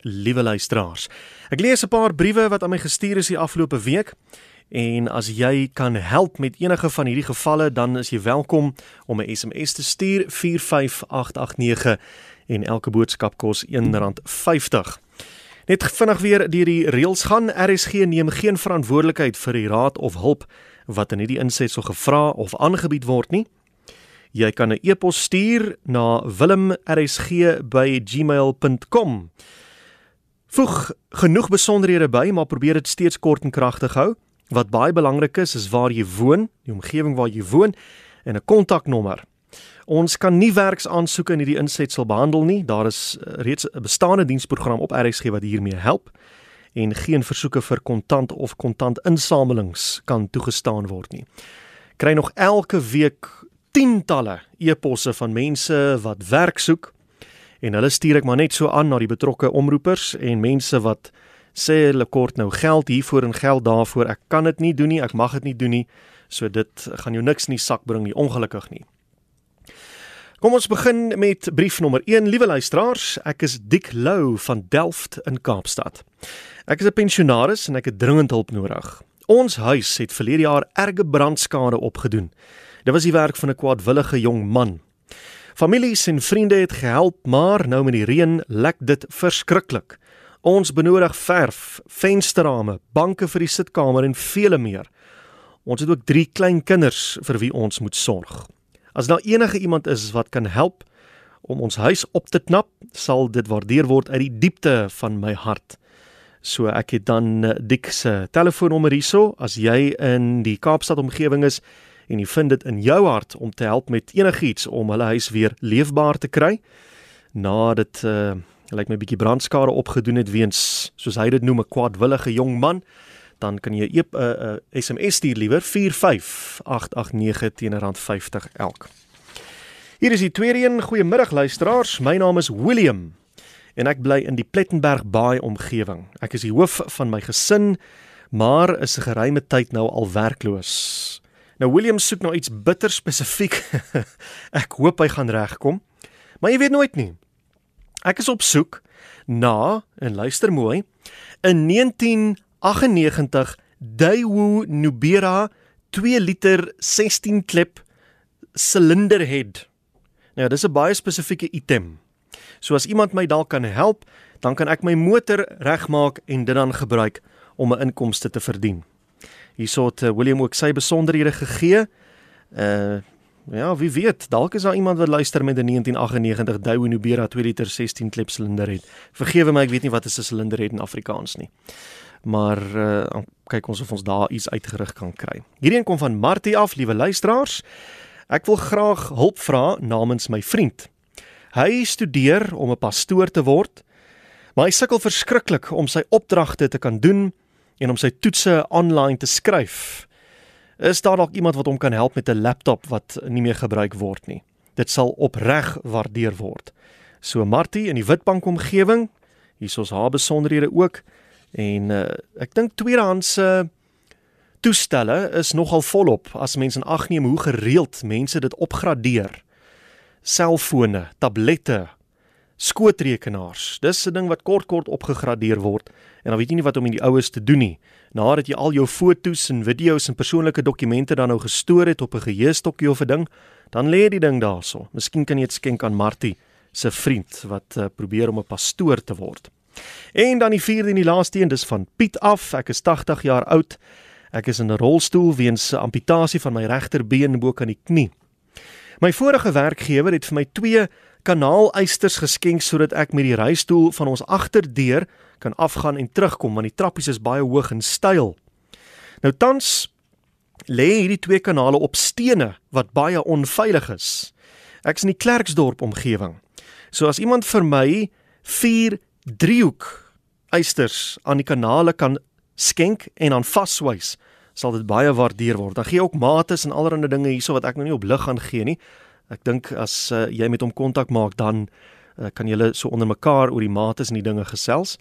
liewe luisteraars. Ek lees 'n paar briewe wat aan my gestuur is die afgelope week. En as jy kan help met enige van hierdie gevalle, dan is jy welkom om 'n SMS te stuur 45889 en elke boodskap kos R1.50. Net vinnig weer deur die reëls gaan. RSG neem geen verantwoordelikheid vir die raad of hulp wat in hierdie insetsel gevra of aangebied word nie. Jy kan 'n e-pos stuur na wilmrsg@gmail.com. Voeg genoeg besonderhede by, maar probeer dit steeds kort en kragtig hou. Wat baie belangrik is, is waar jy woon, die omgewing waar jy woon en 'n kontaknommer. Ons kan nie werksaansoeke in hierdie insetsel behandel nie. Daar is eh, reeds 'n bestaande diensprogram op RSG wat hiermee help en geen versoeke vir kontant of kontantinsamelings kan toegestaan word nie. Kry nog elke week tientalle e-posse van mense wat werk soek en hulle stuur ek maar net so aan na die betrokke omroepers en mense wat sê hulle kort nou geld hiervoor en geld daarvoor. Ek kan dit nie doen nie, ek mag dit nie doen nie. So dit gaan jou niks in die sak bring nie, ongelukkig nie. Kom ons begin met brief nommer 1. Liewe luisteraars, ek is Dick Lou van Delft in Kaapstad. Ek is 'n pensionaris en ek het dringend hulp nodig. Ons huis het verlede jaar erge brandskade opgedoen. Dit was die werk van 'n kwaadwillige jong man. Families en vriende het gehelp, maar nou met die reën lek dit verskriklik. Ons benodig verf, vensterrame, banke vir die sitkamer en vele meer. Ons het ook 3 klein kinders vir wie ons moet sorg. As daar enige iemand is wat kan help om ons huis op te knap, sal dit waardeer word uit die diepte van my hart. So ek het dan eh, Dik se telefoonnommer hierso as jy in die Kaapstad omgewing is en jy vind dit in jou hart om te help met enigiets om hulle huis weer leefbaar te kry na dit uh lyk my bietjie brandskade opgedoen het weens soos hy dit noem 'n kwaadwillige jong man dan kan jy 'n uh, uh, SMS stuur liewer 45889 teen R50 elk. Hier is die tweede een. Goeiemiddag luisteraars. My naam is William en ek bly in die Plettenberg Baai omgewing. Ek is die hoof van my gesin, maar is 'n geruime tyd nou al werkloos. Nou William soek nou iets bitter spesifiek. ek hoop hy gaan regkom. Maar jy weet nooit nie. Ek is op soek na en luister mooi 'n 1998 Daewoo Nubera 2 liter 16 klep cylinder head. Nou dis 'n baie spesifieke item. So as iemand my dalk kan help, dan kan ek my motor regmaak en dit dan gebruik om 'n inkomste te verdien. Hierso het uh, William ook sy besonderhede gegee. Uh ja, wie weet, dalk is daar iemand wat luister met 'n 1998 Daewoo Nubera 2 liter 16 klep silinder het. Vergewe my, ek weet nie wat 'n silinder het in Afrikaans nie. Maar uh kyk ons of ons daar iets uitgerig kan kry. Hierdie een kom van Martie af, liewe luisteraars. Ek wil graag hulp vra namens my vriend. Hy studeer om 'n pastoor te word, maar hy sukkel verskriklik om sy opdragte te kan doen en om sy toetse aanlyn te skryf. Is daar dalk iemand wat hom kan help met 'n laptop wat nie meer gebruik word nie? Dit sal opreg waardeer word. So Martie in die Witbank omgewing, hiersoos haar besonderhede ook en uh, ek dink tweedehandse toestelle is nogal volop as mense in ag neem hoe gereeld mense dit opgradeer. Selfone, tablette, skootrekenaars. Dis 'n ding wat kort kort opgegradeer word en dan weet jy nie wat om in die oues te doen nie. Nadat jy al jou foto's en video's en persoonlike dokumente dan nou gestoor het op 'n geheuestokkie of 'n ding, dan lê die ding daarso. Miskien kan jy dit skenk aan Martie se vriend wat uh, probeer om 'n pastoor te word. En dan die vierde en die laaste een, dis van Piet af. Ek is 80 jaar oud. Ek is in 'n rolstoel weens 'n amputasie van my regterbeen bo kan die knie. My vorige werkgewer het vir my twee kanaaleisters geskenk sodat ek met die reistool van ons agterdeur kan afgaan en terugkom want die trappies is baie hoog en styl. Nou tans lê hierdie twee kanale op stene wat baie onveilig is. Ek is in die Klerksdorp omgewing. So as iemand vir my 4 driehoek eisters aan die kanale kan skenk en dan vaswys, sal dit baie waardeer word. Dan gee ook mates en allerlei dinge hierso wat ek nou nie op lig gaan gee nie. Ek dink as uh, jy met hom kontak maak dan uh, kan julle so onder mekaar oor die mates en die dinge gesels.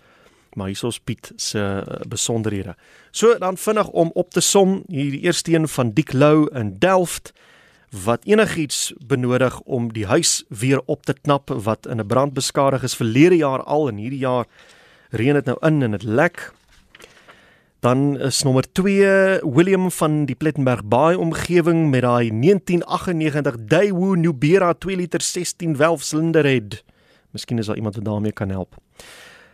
Maar hiersoos Piet se uh, besonderhede. So dan vinnig om op te som hierdie eerste een van Diek Lou in Delft wat enigiets benodig om die huis weer op te knap wat in 'n brand beskadig is verlede jaar al en hierdie jaar Reën dit nou in en dit lek. Dan is nommer 2 William van die Plettenberg Baai omgewing met daai 1998 Daewoo Nubera 2 liter 16 valve silinder het. Miskien is daar iemand wat daarmee kan help.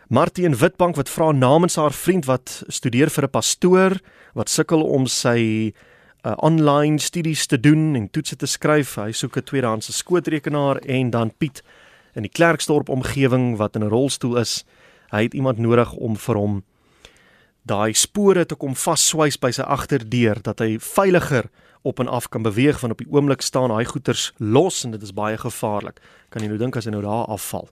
Martie in Witbank wat vra namens haar vriend wat studeer vir 'n pastoor wat sukkel om sy uh, online studies te doen en toetse te skryf. Hy soek 'n tweedehandse skootrekenaar en dan Piet in die Klerksdorp omgewing wat in 'n rolstoel is. Hy het iemand nodig om vir hom daai spore te kom vasswys by sy agterdeur dat hy veiliger op en af kan beweeg van op die oomblik staan hy goeters los en dit is baie gevaarlik. Kan jy nou dink as hy nou daar afval?